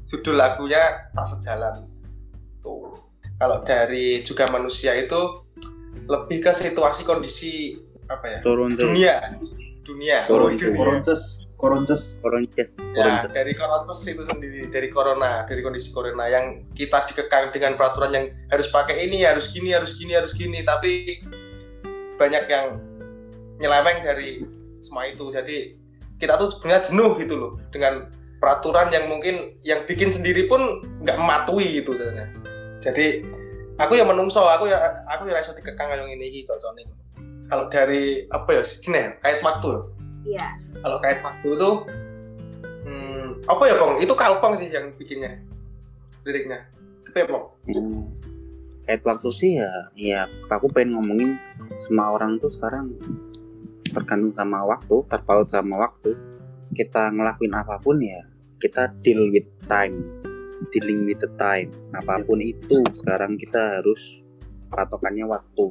Speaker 6: judul lagunya tak sejalan. Tuh. Kalau dari juga manusia itu lebih ke situasi kondisi apa ya?
Speaker 4: Turun
Speaker 6: dunia. Dunia.
Speaker 3: Koronces. Koronces,
Speaker 6: Ya,
Speaker 4: koronces.
Speaker 6: dari koronces itu sendiri, dari corona, dari kondisi corona yang kita dikekang dengan peraturan yang harus pakai ini, harus gini, harus gini, harus gini, tapi banyak yang nyeleweng dari semua itu. Jadi kita tuh sebenarnya jenuh gitu loh dengan peraturan yang mungkin yang bikin sendiri pun nggak mematuhi gitu sebenarnya. Jadi aku yang menungso, aku ya aku ya iso dikekang yang ini iki cocok Kalau dari apa ya sini kait waktu ya
Speaker 2: iya
Speaker 6: kalau kait waktu itu hmm, apa ya Pong? Itu Kalpong sih yang bikinnya liriknya. Apa ya Pong?
Speaker 4: Hmm. Kayak waktu sih ya, ya aku pengen ngomongin semua orang tuh sekarang tergantung sama waktu, terpaut sama waktu. Kita ngelakuin apa pun ya, kita deal with time, dealing with the time. Apa pun itu sekarang kita harus patokannya waktu.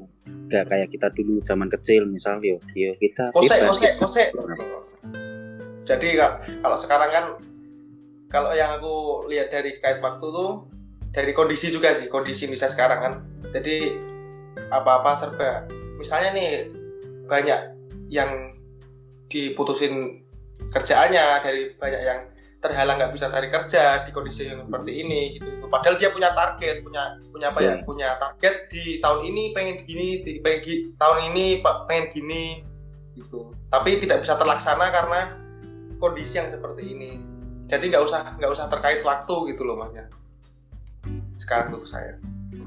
Speaker 4: Gak kayak kita dulu zaman kecil misal yo, yo kita
Speaker 6: Kose,
Speaker 4: bebas,
Speaker 6: kose,
Speaker 4: kita-
Speaker 6: kose. Jadi ka- kalau sekarang kan kalau yang aku lihat dari kait waktu tuh dari kondisi juga sih, kondisi misalnya sekarang kan. Jadi apa-apa serba. Misalnya nih banyak yang diputusin kerjaannya dari banyak yang terhalang nggak bisa cari kerja di kondisi yang seperti ini gitu. Padahal dia punya target, punya punya apa ya?
Speaker 4: Hmm.
Speaker 6: Punya target di tahun ini pengen gini, di pengen gi- tahun ini pak pengen gini gitu. Tapi tidak bisa terlaksana karena kondisi yang seperti ini. Jadi nggak usah nggak usah terkait waktu gitu loh maknya. Sekarang tuh saya.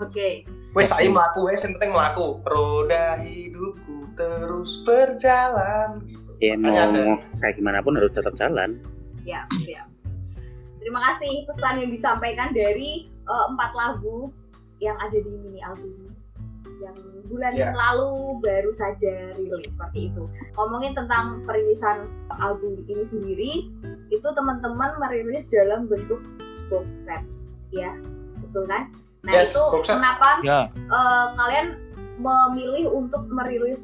Speaker 2: oke
Speaker 6: Wes saya melaku, wes yang penting melaku. Roda hidupku terus berjalan. Gitu.
Speaker 4: ya mau,
Speaker 6: ada-
Speaker 4: mau kayak gimana pun harus tetap jalan.
Speaker 2: siap siap terima kasih pesan yang disampaikan dari eh, empat lagu yang ada di mini album yang bulan
Speaker 6: Ya.
Speaker 2: lalu baru saja rilis seperti itu ngomongin tentang perilisan album ini sendiri itu teman-teman merilis dalam bentuk box set ya betul kan nah
Speaker 6: Yes,
Speaker 2: itu kenapa
Speaker 5: Ya,
Speaker 2: eh, kalian memilih untuk merilis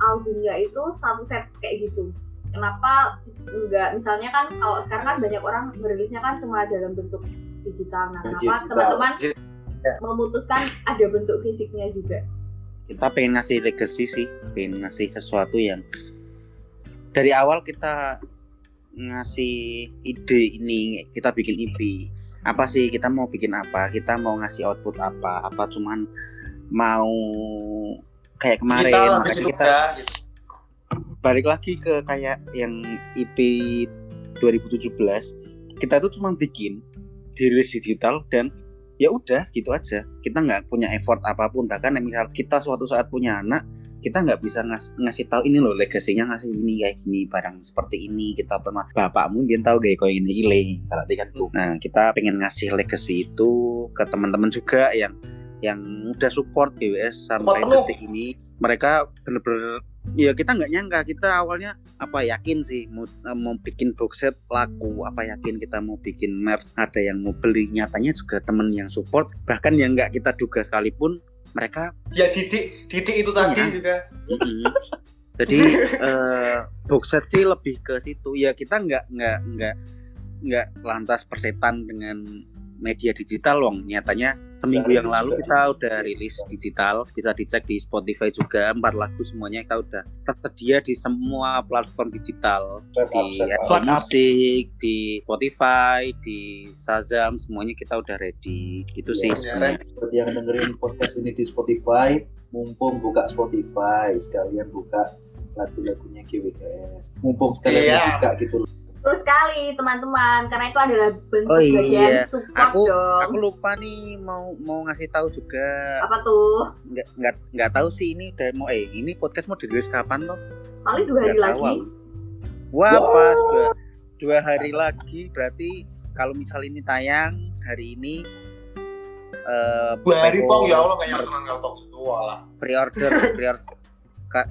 Speaker 2: albumnya itu satu set kayak gitu. Kenapa enggak? Misalnya kan kalau sekarang kan banyak orang merilisnya kan cuma dalam bentuk digital. Nah kenapa teman-teman
Speaker 6: Ya.
Speaker 2: memutuskan ada bentuk fisiknya juga?
Speaker 4: Kita pengen ngasih legacy sih pengen ngasih sesuatu yang dari awal kita ngasih ide ini kita bikin IP apa sih? Kita mau bikin apa? Kita mau ngasih output apa? Apa cuman mau kayak kemarin
Speaker 6: Digital,
Speaker 4: makanya kita
Speaker 6: udah, gitu.
Speaker 4: balik lagi ke kayak yang IP 2017 kita tuh cuma bikin dirilis digital dan ya udah gitu aja. Kita nggak punya effort apa pun. Bahkan misal kita suatu saat punya anak kita nggak bisa ngas ngasih tahu ini loh legasinya ngasih ini kayak gini barang seperti ini kita pernah bapakmu dia tahu kayak kau ini ile berarti kan tuh. Nah kita pengen ngasih legacy itu ke teman-teman juga yang yang udah support GWS sampai detik ini mereka bener-bener ya kita nggak nyangka kita awalnya apa yakin sih mau, mau bikin box set laku apa yakin kita mau bikin merch ada yang mau beli nyatanya juga temen yang support bahkan yang nggak kita duga sekalipun mereka
Speaker 6: ya didik didik itu tadi
Speaker 4: Iya.
Speaker 6: juga.
Speaker 4: Jadi eh, box set sih lebih ke situ. Ya kita nggak nggak nggak nggak lantas persetan dengan media digital wong. Nyatanya seminggu
Speaker 3: Udah
Speaker 4: yang
Speaker 3: rilis
Speaker 4: lalu
Speaker 3: juga.
Speaker 4: kita udah rilis digital. Bisa dicek di Spotify juga. Empat lagu semuanya kita udah tersedia di semua platform digital. Di. Apple. Music, di Spotify, di Shazam, semuanya kita udah ready. Gitu sih
Speaker 3: Ya,
Speaker 4: sebenarnya.
Speaker 3: buat yang dengerin podcast ini di Spotify, mumpung buka Spotify, sekalian buka lagu-lagunya GWKS. Mumpung sekalian
Speaker 6: Iya.
Speaker 3: buka gitu.
Speaker 2: Betul sekali teman-teman, karena itu adalah bentuk
Speaker 4: Oh, iya.
Speaker 2: bagian support
Speaker 4: Aku
Speaker 2: dong.
Speaker 4: aku lupa nih mau mau ngasih tahu juga.
Speaker 2: Apa tuh?
Speaker 4: nggak nggak nggak tahu sih ini udah mau eh ini podcast mau dirilis kapan tuh?
Speaker 2: Paling dua hari
Speaker 4: Nggak
Speaker 2: lagi.
Speaker 4: tahu. Wah pas dua, dua hari lagi berarti kalau misal ini tayang hari ini eh
Speaker 6: dua hari
Speaker 4: PO
Speaker 6: pong ya Allah kayak teman kaltok tua lah
Speaker 4: pre-order pre-order ka-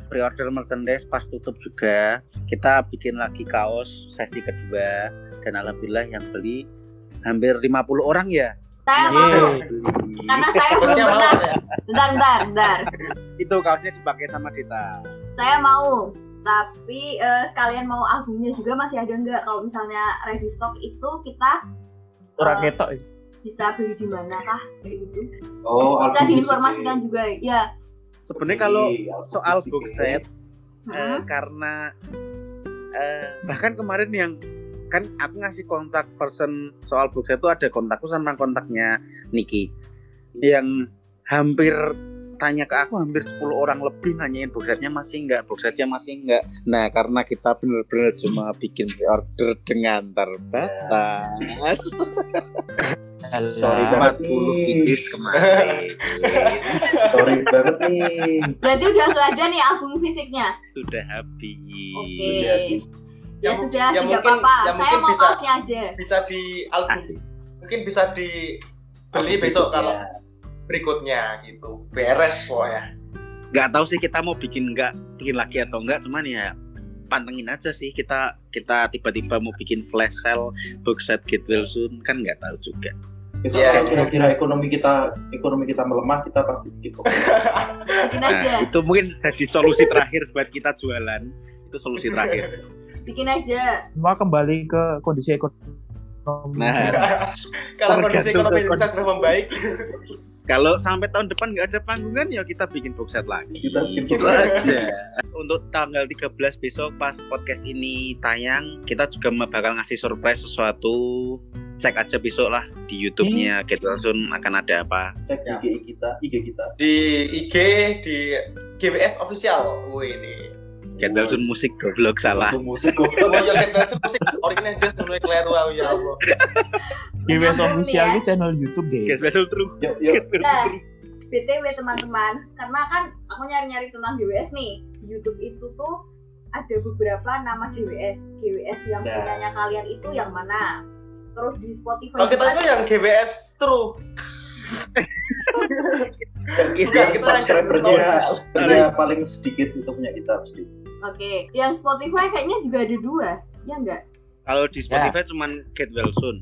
Speaker 4: pre-order merchandise pas tutup juga kita bikin lagi kaos sesi kedua dan alhamdulillah yang beli hampir 50 orang ya
Speaker 2: Saya
Speaker 5: Yeay.
Speaker 2: mau, karena saya belum pernah.
Speaker 6: ya
Speaker 2: Bentar, bentar, bentar.
Speaker 4: itu kaosnya dipakai sama Dita
Speaker 2: Saya mau, tapi eh, sekalian mau albumnya juga masih ada nggak? Kalau misalnya ready stock itu kita
Speaker 5: Orang
Speaker 2: eh,
Speaker 5: ketok ya.
Speaker 2: bisa beli di mana kah? Kayak gitu.
Speaker 3: Oh,
Speaker 2: Bisa diinformasikan juga, ya.
Speaker 4: Sebenarnya kalau
Speaker 3: Iya,
Speaker 4: soal box
Speaker 3: ya.
Speaker 4: set eh,
Speaker 2: Hmm.
Speaker 4: karena eh, bahkan kemarin yang kan aku ngasih kontak person soal box set itu ada kontakku sama kontaknya Niki yang hampir tanya ke aku hampir 10 orang lebih nanyain box setnya masih enggak box setnya masih enggak nah karena kita bener-bener cuma bikin order dengan terbatas
Speaker 3: Sorry banget
Speaker 4: 40
Speaker 3: nih.
Speaker 4: pieces kemarin
Speaker 3: Sorry banget nih.
Speaker 2: Berarti udah nggak ada nih album fisiknya.
Speaker 4: sudah habis
Speaker 2: Oke.
Speaker 3: Sudah habis.
Speaker 2: Ya,
Speaker 6: Ya,
Speaker 2: sudah,
Speaker 6: ya
Speaker 2: tidak
Speaker 6: mungkin-
Speaker 2: apa-apa.
Speaker 6: ya
Speaker 2: Saya mau
Speaker 6: bisa-
Speaker 2: kaosnya aja.
Speaker 6: bisa di album mungkin bisa dibeli besok kalau berikutnya gitu beres pokoknya
Speaker 4: nggak tahu sih kita mau bikin nggak bikin lagi atau enggak cuman ya pantengin aja sih kita kita tiba-tiba mau bikin flash sale box set get well soon kan nggak tahu juga
Speaker 3: Besok
Speaker 6: Iya,
Speaker 3: kalau
Speaker 6: iya.
Speaker 3: kira-kira ekonomi kita ekonomi kita melemah, kita pasti bikin kok.
Speaker 2: Bikin aja.
Speaker 4: nah itu mungkin jadi solusi terakhir buat kita jualan itu solusi terakhir
Speaker 2: Bikin aja.
Speaker 5: Semua kembali ke kondisi ekonomi.
Speaker 4: nah
Speaker 6: kalau kondisi ekonomi Indonesia sudah membaik
Speaker 4: kalau sampai tahun depan nggak ada panggungan ya kita bikin box set lagi.
Speaker 3: Kita bikin
Speaker 4: gitu
Speaker 3: box set.
Speaker 4: aja. Untuk tanggal 13 besok pas podcast ini tayang kita juga bakal ngasih surprise sesuatu. Cek aja besok lah di YouTube-nya. Get Well Soon akan ada apa.
Speaker 3: Cek
Speaker 6: Ya.
Speaker 3: IG kita, IG kita.
Speaker 6: di IG di GWS official. Wih ini
Speaker 4: Soon musik goblok salah
Speaker 3: musik kok.
Speaker 6: oh ya kita musik original des dulu kleru ya Allah
Speaker 2: nih
Speaker 5: official ini channel YouTube deh.
Speaker 4: Soon True Soon
Speaker 2: Nah,
Speaker 4: True
Speaker 2: BTW teman-teman, karena kan aku nyari-nyari tentang GWS nih. Di YouTube itu tuh ada beberapa nama GWS. GWS yang
Speaker 3: Nah.
Speaker 2: punyanya kalian itu yang mana? Terus di Spotify
Speaker 6: kalau kita itu yang GWS true bukan kita yang
Speaker 3: subscribernya
Speaker 6: official
Speaker 3: Punya paling sedikit itu punya kita pasti.
Speaker 2: Oke, yang Spotify kayaknya juga ada dua, ya enggak?
Speaker 4: kalau di Spotify cuman Get Well Soon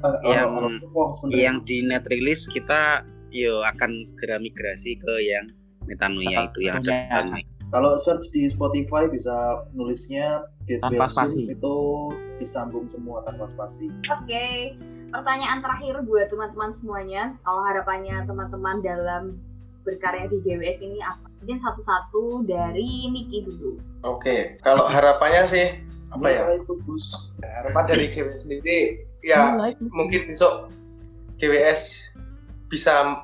Speaker 3: Eh,
Speaker 4: Yang-
Speaker 3: orang- orang sebenarnya.
Speaker 4: yang di net release kita yo akan segera migrasi ke yang Metanoia itu yang ada depannya.
Speaker 3: Kalau search di Spotify bisa nulisnya Get
Speaker 5: Tanpa
Speaker 3: Well Soon, itu disambung semua tanpa spasi.
Speaker 2: Oke. pertanyaan terakhir buat teman-teman semuanya. Kalau harapannya teman-teman dalam berkarya di GWS ini apa? Mungkin satu-satu dari Niki dulu.
Speaker 6: Oke, kalau harapannya sih apa ya?
Speaker 3: Itu Gus.
Speaker 6: Harapan dari GWS sendiri ya
Speaker 5: Mulai.
Speaker 6: mungkin besok GWS bisa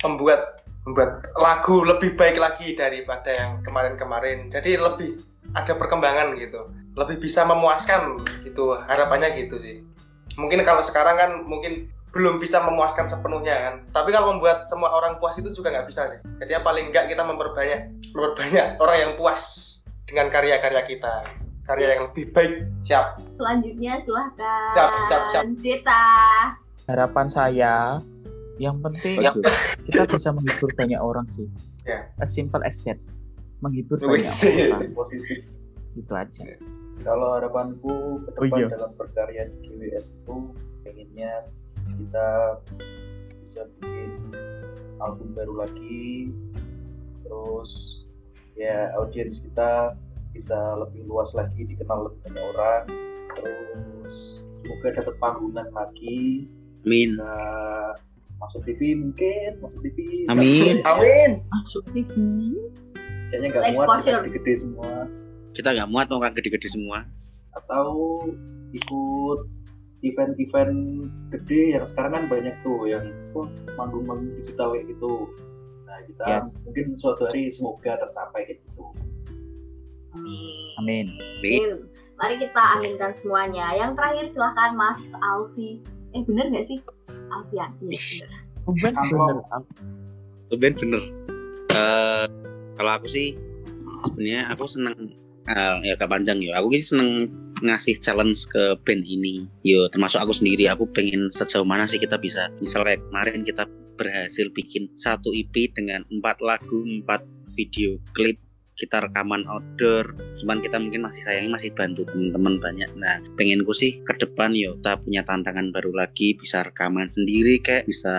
Speaker 6: membuat membuat lagu lebih baik lagi daripada yang kemarin-kemarin. Jadi lebih ada perkembangan gitu. Lebih bisa memuaskan gitu. Harapannya gitu sih. Mungkin kalau sekarang kan mungkin belum bisa memuaskan sepenuhnya kan. Tapi kalau membuat semua orang puas itu juga nggak bisa sih. Jadi yang paling nggak kita memperbanyak memperbanyak orang yang puas dengan karya-karya kita. Karya yang lebih baik. Siap.
Speaker 2: Selanjutnya silahkan.
Speaker 6: Siap, siap, siap.
Speaker 2: Deta.
Speaker 5: Harapan saya yang penting
Speaker 6: Ya.
Speaker 5: kita bisa menghibur banyak orang sih.
Speaker 6: Ya.
Speaker 5: As simple as that. Menghibur banyak orang.
Speaker 3: Positif.
Speaker 5: Itu aja.
Speaker 3: Kalau harapanku ke
Speaker 5: Oh,
Speaker 3: depan
Speaker 5: iya.
Speaker 3: dalam berkarya di GWS itu pengennya kita bisa bikin album baru lagi terus ya audiens kita bisa lebih luas lagi dikenal lebih banyak orang terus semoga dapat panggungan lagi
Speaker 4: Amin.
Speaker 3: bisa masuk TV mungkin masuk TV
Speaker 4: Amin.
Speaker 6: Amin.
Speaker 5: Masuk TV.
Speaker 3: kayaknya nggak
Speaker 2: Like
Speaker 3: muat gede-gede semua
Speaker 4: Kita nggak muat orang gede-gede semua.
Speaker 3: atau ikut event-event gede yang sekarang kan banyak tuh yang oh, manggung-manggung digital kayak gitu nah kita
Speaker 5: Yes.
Speaker 3: mungkin suatu hari semoga tercapai kayak gitu
Speaker 2: Amin.
Speaker 5: Amin.
Speaker 2: Amin. Mari kita aminkan semuanya. Yang terakhir silahkan Mas Alfi. Eh bener nggak sih? Alfian. Iya bener.
Speaker 5: Bener,
Speaker 3: Kalau-
Speaker 5: bener.
Speaker 4: Tuh Ben bener. Eh, kalau aku sih sebenarnya aku seneng eh, ya gak panjang ya. Aku sih seneng ngasih challenge ke band ini. Yo termasuk aku sendiri. Aku pengen sejauh mana sih kita bisa. Misalnya kemarin kita berhasil bikin satu EP dengan empat lagu, empat video klip kita rekaman outdoor cuman kita mungkin masih sayangnya masih bantu teman-teman banyak nah pengenku sih ke depan yo kita punya tantangan baru lagi bisa rekaman sendiri kayak bisa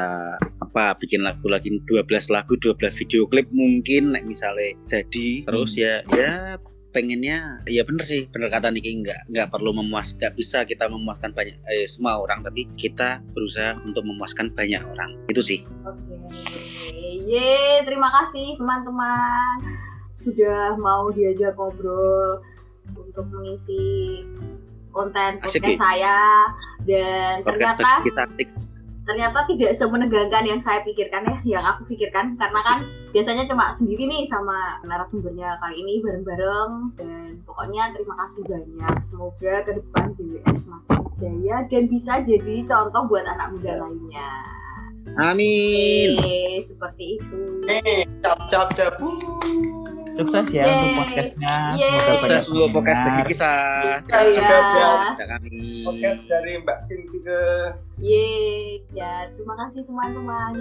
Speaker 4: apa bikin lagu lagi 12 lagu 12 video klip mungkin misalnya jadi terus ya ya pengennya ya bener sih bener kata Niki nggak nggak perlu memuas nggak bisa kita memuaskan banyak eh, semua orang tapi kita berusaha untuk memuaskan banyak orang itu sih
Speaker 2: Oke. Ye, terima kasih teman-teman sudah mau diajak ngobrol untuk mengisi konten podcast
Speaker 4: Ki.
Speaker 2: saya dan
Speaker 4: podcast
Speaker 2: ternyata
Speaker 4: kita asik.
Speaker 2: Ternyata tidak semenegangkan yang saya pikirkan ya, yang aku pikirkan karena kan biasanya cuma sendiri nih sama narasumbernya kali ini bareng-bareng dan pokoknya terima kasih banyak. Semoga ke depan GWS makin jaya dan bisa jadi contoh buat anak muda lainnya.
Speaker 4: Amin
Speaker 2: Oke, seperti itu.
Speaker 6: Eh, cap cap cap.
Speaker 5: Sukses ya
Speaker 2: Yeay.
Speaker 5: untuk podcastnya.
Speaker 2: Yeay.
Speaker 5: Semoga banyak
Speaker 4: Sukses dulu podcast bagi
Speaker 5: pendengar.
Speaker 4: kisah
Speaker 6: Ya, sudah
Speaker 2: Iya.
Speaker 6: buat
Speaker 4: Ada kami
Speaker 6: podcast dari Mbak Sinti ke
Speaker 2: Yeay, ya terima kasih teman-teman.